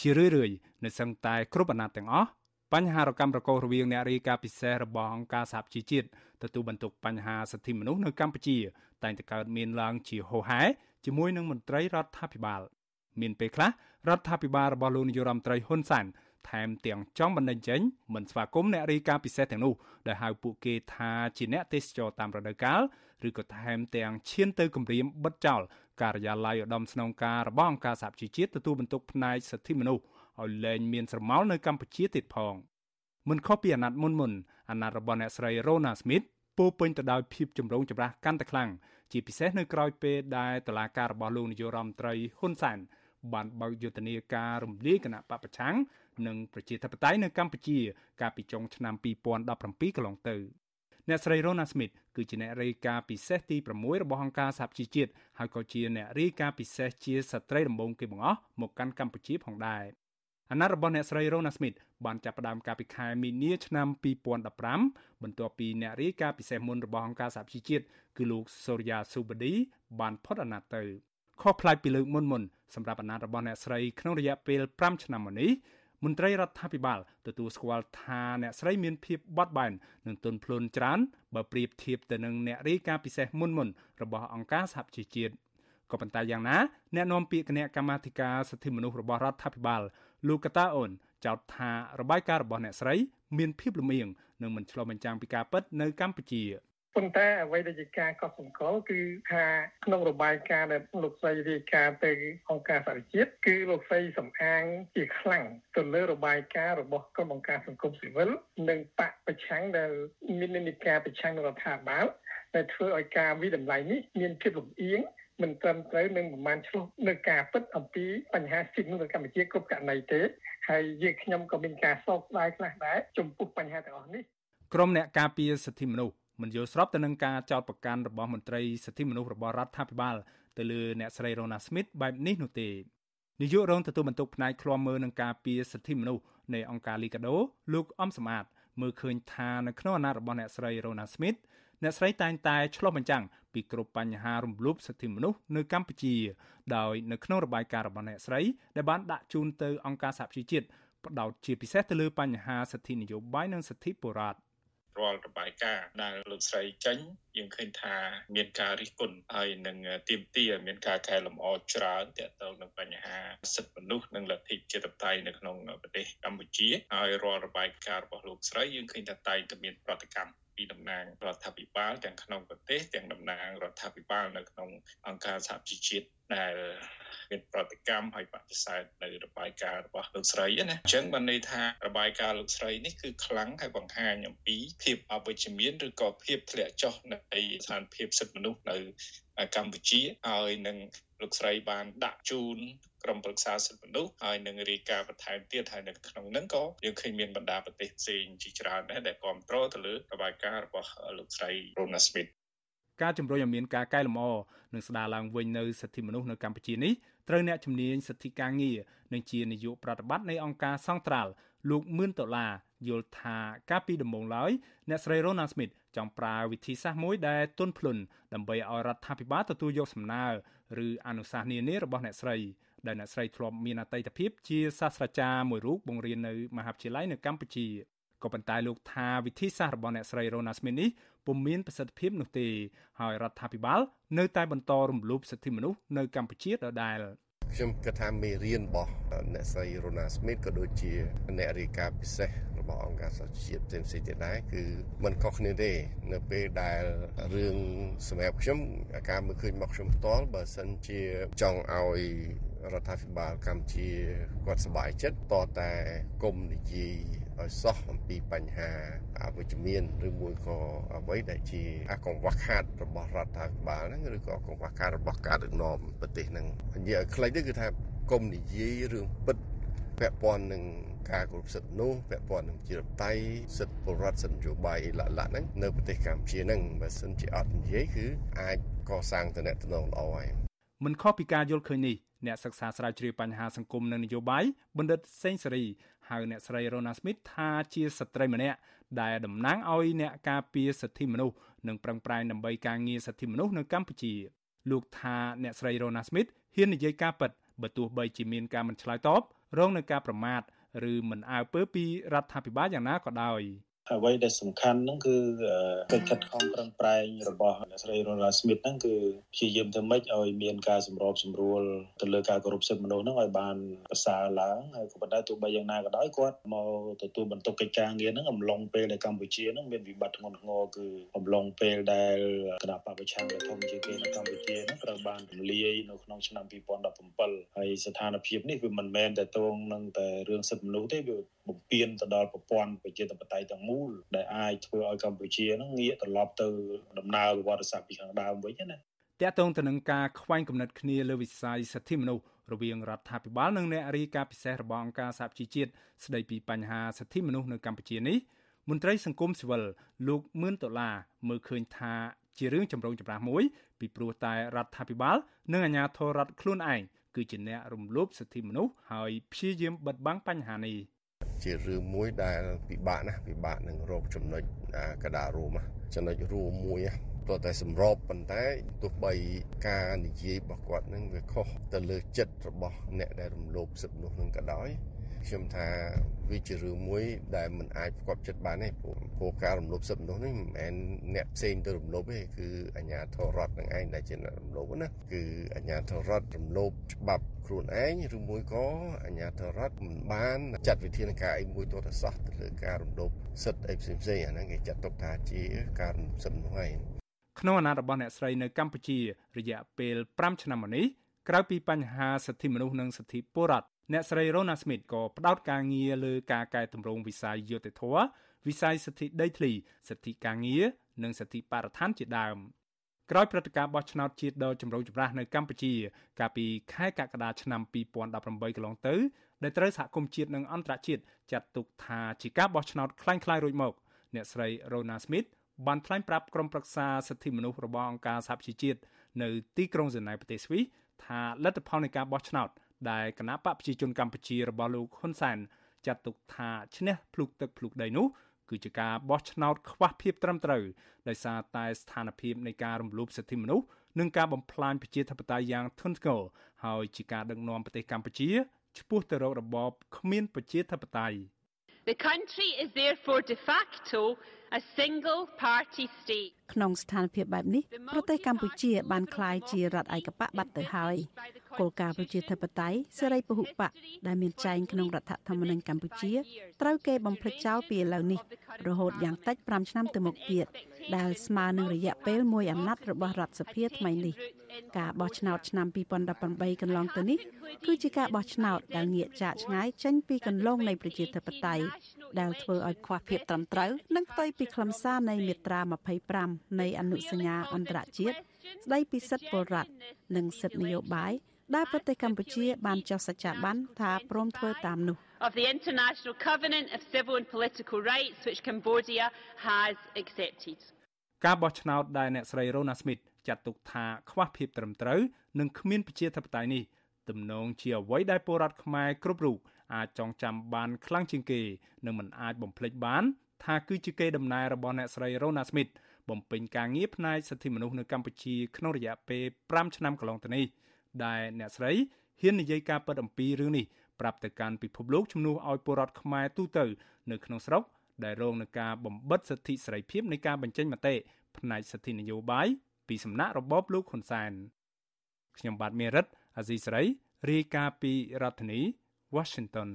ជារឿយៗនៅសឹងតែគ្រប់អាណត្តិទាំងអស់បញ្ហារកម្មរកោរវាងអ្នករាយការណ៍ពិសេសរបស់អង្គការសហជីវជាតិទទួលបន្ទុកបញ្ហាសិទ្ធិមនុស្សនៅកម្ពុជា តែងតែកើតមានឡើងជាហូរហែជាមួយនឹងមន្ត្រីរដ្ឋាភិបាលមានពេលខ្លះរដ្ឋាភិបាលរបស់លោកនាយរដ្ឋមន្ត្រីហ៊ុនសែនថែមទាំងចង់បណ្ដេញចេញមិនស្វាគមន៍អ្នករាយការណ៍ពិសេសទាំងនោះដែលហៅពួកគេថាជាអ្នកទេសចរតាមរដូវកាល ឬក៏ថែមទាំងឈានទៅគម្រាមបិទចោលការិយាល័យឧត្តមស្នងការរបស់អង្គការសហជីវជាតិទទួលបន្ទុកផ្នែកសិទ្ធិមនុស្សឲ្យលែងមានស្រមោលនៅកម្ពុជាទៀតផងមិនខុសពីអាណត្តិមុនមុនអាណត្តិរបស់អ្នកស្រី Rona Smith ពោពេញទៅដោយភាពចម្រូងចម្រាសកាន់តែខ្លាំងជាពិសេសនៅក្រៅពេលដែលតឡាការរបស់លោកនាយករដ្ឋមន្ត្រីហ៊ុនសែនបានបើកយុទ្ធនាការរំលាយគណៈបពប្រឆាំងនិងប្រជាធិបតេយ្យនៅកម្ពុជា កាលពីចុងឆ្នាំ2017កន្លងទៅ អ្នកស្រី Rona Smith គឺជាអ្នករាយការណ៍ពិសេសទី6របស់អង្គការសហជីវជាតិហើយក៏ជាអ្នករាយការណ៍ពិសេសជាស្ត្រីដំបូងគេបង្អស់មកកាន់កម្ពុជាផងដែរអាណត្តិរបស់អ្នកស្រី Rona Smith បានចាប់ផ្ដើមកាលពីខែមីនាឆ្នាំ2015បន្ទាប់ពីអ្នករាយការណ៍ពិសេសមុនរបស់អង្គការសហជីវជាតិគឺលោក Surya Subadi បានផុតអាណត្តិទៅខុសប្លែកពីលើកមុនមុនសម្រាប់អាណត្តិរបស់អ្នកស្រីក្នុងរយៈពេល5ឆ្នាំមកនេះ មន្ត្រីរដ្ឋាភិបាលទទួលស្គាល់ថាអ្នកស្រីមានភាពបត់បែននិងទន់ភ្លន់ច្រើនបើប្រៀបធៀបទៅនឹងអ្នករាយការណ៍ពិសេសមុនមុនរបស់អង្គការសហជីវជាតិក៏ប៉ុន្តែយ៉ាងណាអ្នកនាំពាក្យគណៈកម្មាធិការសិទ្ធិមនុស្សរបស់រដ្ឋាភិបាលលោកកតាអូនចោទថារបាយការណ៍របស់អ្នកស្រី មានភាពលំអៀងនិងមិនឆ្លុះបញ្ចាំងពីការពិតនៅកម្ពុជា ប៉ុន្តែអ្វីដែលជាការកត់សម្គាល់គឺថាក្នុងរបាយការណ៍ដែលលោកស្រីរាយការណ៍ទៅអង្គការសហជាតិគឺលោកស្រីសំអាងជាខ្លាំងទៅលើរបាយការណ៍របស់ក្រុមអង្គការសង្គមស៊ីវិលនិងបកប្រឆាំងដែលមាននិន្នាការប្រឆាំងនឹងរដ្ឋាភិបាលដែលធ្វើឲ្យការវិតម្លៃនេះមានភាពលំអៀងមិនត្រឹមត្រូវនឹងប្រមាណឆ្លោះនៅការពិតអំពីបញ្ហាសិទ្ធិនៅកម្ពុជាគ្រប់ករណីទេហើយយើងខ្ញុំក៏មានការសោកស្ដាយខ្លះដែរចំពោះបញ្ហាទាំងអស់នេះក្រមអ្នកការពារសិទ្ធិមនុស្ស មិនយល់ស្របទៅនឹងការចោទប្រកាន់របស់មន្ត្រីសិទ្ធិមនុស្សរបស់រដ្ឋាភិបាលទៅលើអ្នកស្រី Rona Smith បែបនេះនោះទេនាយករងទទួលបន្ទុកផ្នែកឃ្លាំមើលនឹងការពារសិទ្ធិមនុស្សនៃអង្គការ Liga do លោកអំសម្បត្តិមើលឃើញថានៅក្នុងអាណត្តិរបស់អ្នកស្រី Rona Smith អ្នកស្រីតែងតែឆ្លុះបញ្ចាំងពីគ្រប់បញ្ហារំលោភសិទ្ធិមនុស្សនៅកម្ពុជាដោយនៅក្នុងរបាយការណ៍របស់អ្នកស្រីដែលបានដាក់ជូនទៅអង្គការសហប្រជាជាតិផ្ដោតជាពិសេសទៅលើបញ្ហាសិទ្ធិនយោបាយនិងសិទ្ធិបុរដ្ឋ រាល់របាយការណ៍ដែលលោកស្រីចេញយើងឃើញថាមានការរិះគន់ហើយនឹងទៀមទាមានការកែលម្អច្រើនទាក់ទងនឹងបញ្ហាសិទ្ធិមនុស្សនិងលទ្ធិជាតិបតៃនៅក្នុងប្រទេសកម្ពុជាហើយរាល់របាយការណ៍របស់លោកស្រីយើងឃើញថាតែងតែមានប្រតិកម្ម ពីតំណាងរដ្ឋាភិបាលទាំងក្នុងប្រទេសទាំងតំណាងរដ្ឋាភិបាលនៅក្នុងអង្គការសហជីវជាតិដែលមានប្រតិកម្មហើយបដិសេធនៅរបាយការណ៍របស់លោកស្រីណាអញ្ចឹងបានន័យថារបាយការណ៍លោកស្រីនេះគឺខ្លាំងហើយបង្ហាញអំពីភាពអវិជ្ជមានឬក៏ភាពធ្លាក់ចុះនៃស្ថានភាពសិទ្ធិមនុស្សនៅកម្ពុជាហើយនឹងលោកស្រីបានដាក់ជូន ក្រុមប្រឹក្សាសិទ្ធិមនុស្សហើយនឹងរាយការណ៍បន្ថែមទៀតហើយនៅក្នុងហ្នឹងក៏យើងឃើញមានបណ្ដាប្រទេសផ្សេងជាច្រើនដែរដែលគ្រប់គ្រងទៅលើរបាយការណ៍របស់លោកស្រី Rona Smith ការជំរុញឲ្យមានការកែលម្អនិងស្ដារឡើងវិញនៅសិទ្ធិមនុស្សនៅកម្ពុជានេះត្រូវអ្នកជំនាញសិទ្ធិការងារនិងជានាយកប្រតិបត្តិនៃអង្គការសង្ត្រាល់លោកមឿនដុល្លារយល់ថាការពីដំបូងឡើយអ្នកស្រី Rona Smith ចង់ប្រើវិធីសាស្ត្រមួយដែលទន់ភ្លន់ដើម្បីឲ្យរដ្ឋាភិបាលទទួលយកសំណើឬអនុសាសន៍នានារបស់អ្នកស្រី ដែលអ្នកស្រីធ្លាប់មានអតីតភាពជាសាស្ត្រាចារ្យមួយរូបបង្រៀននៅមហាវិទ្យាល័យនៅកម្ពុជាក៏ប៉ុន្តែលោកថាវិធីសាស្ត្ររបស់អ្នកស្រី Rona Smith នេះពុំមានប្រសិទ្ធភាពនោះទេហើយរដ្ឋាភិបាលនៅតែបន្តរំលោភសិទ្ធិមនុស្សនៅកម្ពុជាដដែលខ្ញុំគិតថាមេរៀនរបស់អ្នកស្រី Rona Smith ក៏ដូចជាអ្នករាយការណ៍ពិសេសរបស់អង្គការសហជាតិផ្សេងៗទៀតដែរគឺมันខុសគ្នាទេ នៅពេលដែលរឿងសម្រាប់ខ្ញុំការមើលឃើញមកខ្ញុំផ្ទាល់បើសិនជាចង់ឲ្យ រដ្ឋាភិបាលកម្ពុជាគាត់សប្បាយចិត្តតតែគុំនិយាយឲ្យសោះអំពីបញ្ហាអវិជ្ជមានឬមួយក៏អ្វីដែលជាអាកង្វះខាតរបស់រដ្ឋាភិបាលហ្នឹងឬក៏កង្វះខាតរបស់ការដឹកនាំប្រទេសហ្នឹងនិយាយឲ្យខ្លីទៅគឺថាគុំនិយាយរឿងពិតពាក់ព័ន្ធនឹងការគោរពសិទ្ធិនោះពាក់ព័ន្ធនឹងជាតៃសិទ្ធិពលរដ្ឋសិទ្ធិនយោបាយអីឡាក់ឡាក់ហ្នឹងនៅប្រទេសកម្ពុជាហ្នឹងបើសិនជាអត់និយាយគឺអាចកសាងតំណែងល្អហើយមិនខុសពីការយល់ឃើញនេះ អ្នកសិក្សាស្រាវជ្រាវបញ្ហាសង្គមនិងនយោបាយបណ្ឌិតសេងសេរីហៅអ្នកស្រី Rona Smith ថាជាស្ត្រីម្នាក់ដែលតំណាងឲ្យអ្នកការពារសិទ្ធិមនុស្សនិងប្រឹងប្រែងដើម្បីការងារសិទ្ធិមនុស្សនៅកម្ពុជាលោកថាអ្នកស្រី Rona Smith ហ៊ាននិយាយការពិតបើទោះបីជាមានការមិនឆ្លើយតបរងនឹងការប្រមាថឬមិនអើពើពីរដ្ឋាភិបាលយ៉ាងណាក៏ដោយ។ អ្វីដែលសំខាន់ហ្នឹងគឺកិច្ចខិតខំប្រឹងប្រែងរបស់អ្នកស្រី Ronald Smith ហ្នឹងគឺព្យាយាមធ្វើម៉េចឲ្យមានការសម្របសម្រួលទៅលើការគោរពសិទ្ធិមនុស្សហ្នឹងឲ្យបានប្រសើរឡើងហើយក៏ប៉ុន្តែទោះបីយ៉ាងណាក៏ដោយគាត់មកទទួលបន្ទុកកិច្ចការងារហ្នឹងអំឡុងពេលដែលកម្ពុជាហ្នឹងមានវិបត្តិធ្ងន់ធ្ងរគឺអំឡុងពេលដែលគណៈបព្វឆាំងដែលធំជាងគេនៅកម្ពុជាហ្នឹងត្រូវបានរំលាយនៅក្នុងឆ្នាំ2017ហើយស្ថានភាពនេះវាមិនមែនតែតងនឹងតែរឿងសិទ្ធិមនុស្សទេវា បំពេញទៅដល់ប្រព័ន្ធប្រជាធិបតេយ្យទាំងមូលដែលអាចធ្វើឲ្យកម្ពុជានឹងងាកត្រឡប់ទៅដំណើរប្រវត្តិសាស្ត្រពីខាងដើមវិញណាតកតងទៅនឹងការខ្វែងគំនិតគ្នាលើវិស័យសិទ្ធិមនុស្សរវាងរដ្ឋាភិបាលនិងអ្នករាយការណ៍ពិសេសរបស់អង្គការសហជីវជាតិស្ដីពីបញ្ហាសិទ្ធិមនុស្សនៅកម្ពុជានេះមន្ត្រីសង្គមស៊ីវិលលោកមឿនដុល្លារមើលឃើញថាជារឿងចម្រូងចម្រាសមួយពីព្រោះតែរដ្ឋាភិបាល និងអាជ្ញាធររដ្ឋខ្លួនឯងគឺជាអ្នករំលោភសិទ្ធិមនុស្សហើយព្យាយាមបិទបាំងបញ្ហានេះ ជារឿងមួយដែលពិបាកណាស់ពិបាកនឹងរកចំណុចកដារួមចំណុចរួមមួយព្រោះតែសម្របប៉ុន្តែទោះបីការនិយាយរបស់គាត់នឹងវាខុសទៅលើចិត្តរបស់អ្នកដែលរំលោភសិទ្ធិមនុស្សនឹងក៏ដោយ ខ្ញុំថាវាជារឿងមួយដែលមិនអាចផ្គប់ចិត្តបានទេព្រោះការរំលោភសិទ្ធិមនុស្សនេះមិនមែនអ្នកផ្សេងទៅរំលោភទេគឺអាជ្ញាធររដ្ឋនឹងឯងដែលជាអ្នករំលោភណាគឺអាជ្ញាធររដ្ឋរំលោភច្បាប់ខ្លួនឯងឬមួយក៏អាជ្ញាធររដ្ឋមិនបានចាត់វិធានការអីមួយទោះតែសោះទៅលើការរំលោភសិទ្ធិអីផ្សេងផ្សេងអាហ្នឹងគេចាត់ទុកថាជាការរំលោភសិទ្ធិមនុស្សឯងក្នុងអាណត្តិរបស់អ្នកស្រីនៅកម្ពុជា រយៈពេល5ឆ្នាំមកនេះក្រៅពីបញ្ហាសិទ្ធិមនុស្សនិងសិទ្ធិពលរដ្ឋ អ្នកស្រី Rona Smith ក៏ផ្ដោតការងារលើការកែតម្រង់វិស័យយុតិធធវិស័យសិទ្ធិដីធ្លីសិទ្ធិការងារនិងសិទ្ធិបរិស្ថានជាដើមក្រោយព្រឹត្តិការណ៍បោះឆ្នោតជាតិដ៏ចម្រូងចម្រាសនៅកម្ពុជាកាលពីខែកក្កដាឆ្នាំ2018កន្លងទៅដែលត្រូវសហគមន៍ជាតិនិងអន្តរជាតិចាត់ទុកថាជាការបោះឆ្នោតคล้ายៗរួចមកអ្នកស្រី Rona Smith បានថ្លែងប្រាប់ក្រុមប្រឹក្សាសិទ្ធិមនុស្សរបស់អង្គការសហប្រជាជាតិនៅទីក្រុងហ្សឺណែវប្រទេសស្វីសថាលទ្ធផលនៃការបោះឆ្នោត ដែលគណៈបកប្រជាជនកម្ពុជារបស់លោកហ៊ុនសែនចាត់ទុកថាឈ្នះភ្លុកទឹកភ្លុកដីនោះគឺជាការបោះឆ្នោតខ្វះភាពត្រឹមត្រូវដោយសារតែស្ថានភាពនៃការរំលោភសិទ្ធិមនុស្សនិងការបំផ្លាញប្រជាធិបតេយ្យយ៉ាងធ្ងន់ធ្ងរហើយជាការដឹកនាំប្រទេសកម្ពុជាឆ្ពោះទៅរករបបគ្មានប្រជាធិបតេយ្យ The country is therefore de facto a single party state ក្នុងស្ថានភាពបែបនេះប្រទេសកម្ពុជាបានក្លាយជារដ្ឋឯកបកបាត់ទៅហើយគោលការណ៍ប្រជាធិបតេយ្យសេរីពហុបកដែលមានចែងក្នុងរដ្ឋធម្មនុញ្ញកម្ពុជាត្រូវគេបំភ្លេចចោលពីឥឡូវនេះរហូតយ៉ាងតិច5ឆ្នាំទៅមុខទៀតដែលស្មើនឹងរយៈពេលមួយអាណត្តិរបស់រដ្ឋសភាថ្មីនេះការបោះឆ្នោតឆ្នាំ2018កន្លងទៅនេះគឺជាការបោះឆ្នោតដែលងាកចាកឆ្ងាយចេញពីគន្លងនៃប្រជាធិបតេយ្យ ដែលធ្វើឲ្យខ្វះភាពត្រឹមត្រូវនិងផ្ទុយពីខ្លឹមសារនៃមាត្រា25នៃអនុសញ្ញាអន្តរជាតិស្ដីពីសិទ្ធិពលរដ្ឋនិងសិទ្ធិនយោបាយដែលប្រទេសកម្ពុជាបានចុះសច្ចាប័នថាព្រមធ្វើតាមនោះ of the International Covenant of Civil and Political Rights which Cambodia has accepted ការបោះឆ្នោតដែលអ្នកស្រី Rona Smith ចាត់ទុកថាខ្វះភាពត្រឹមត្រូវនិងគ្មានប្រជាធិបតេយ្យនេះ ទំនងជាអ្វីដែលពលរដ្ឋខ្មែរគ្រប់រូបអាចចងចាំបានខ្លាំងជាងគេនិងមិនអាចបំភ្លេចបាន ថាគឺជាកេរដំណែលរបស់អ្នកស្រី Rona Smith បំពេញការងារផ្នែកសិទ្ធិមនុស្សនៅកម្ពុជាក្នុងរយៈពេល5ឆ្នាំកន្លងទៅនេះដែលអ្នកស្រីហ៊ាននិយាយការពិតអំពីរឿងនេះប្រាប់ទៅកាន់ពិភពលោកជំនួសឲ្យពលរដ្ឋខ្មែរទូទៅ នៅក្នុងស្រុកដែលរងនឹងការបំបិទសិទ្ធិសេរីភាពនៃការបញ្ចេញមតិផ្នែកសិទ្ធិនយោបាយពីសំណាក់របបលោកហ៊ុនសែនខ្ញុំបាទមេរិត អាស៊ីសេរីរាយការណ៍ពីរដ្ឋធានី Washington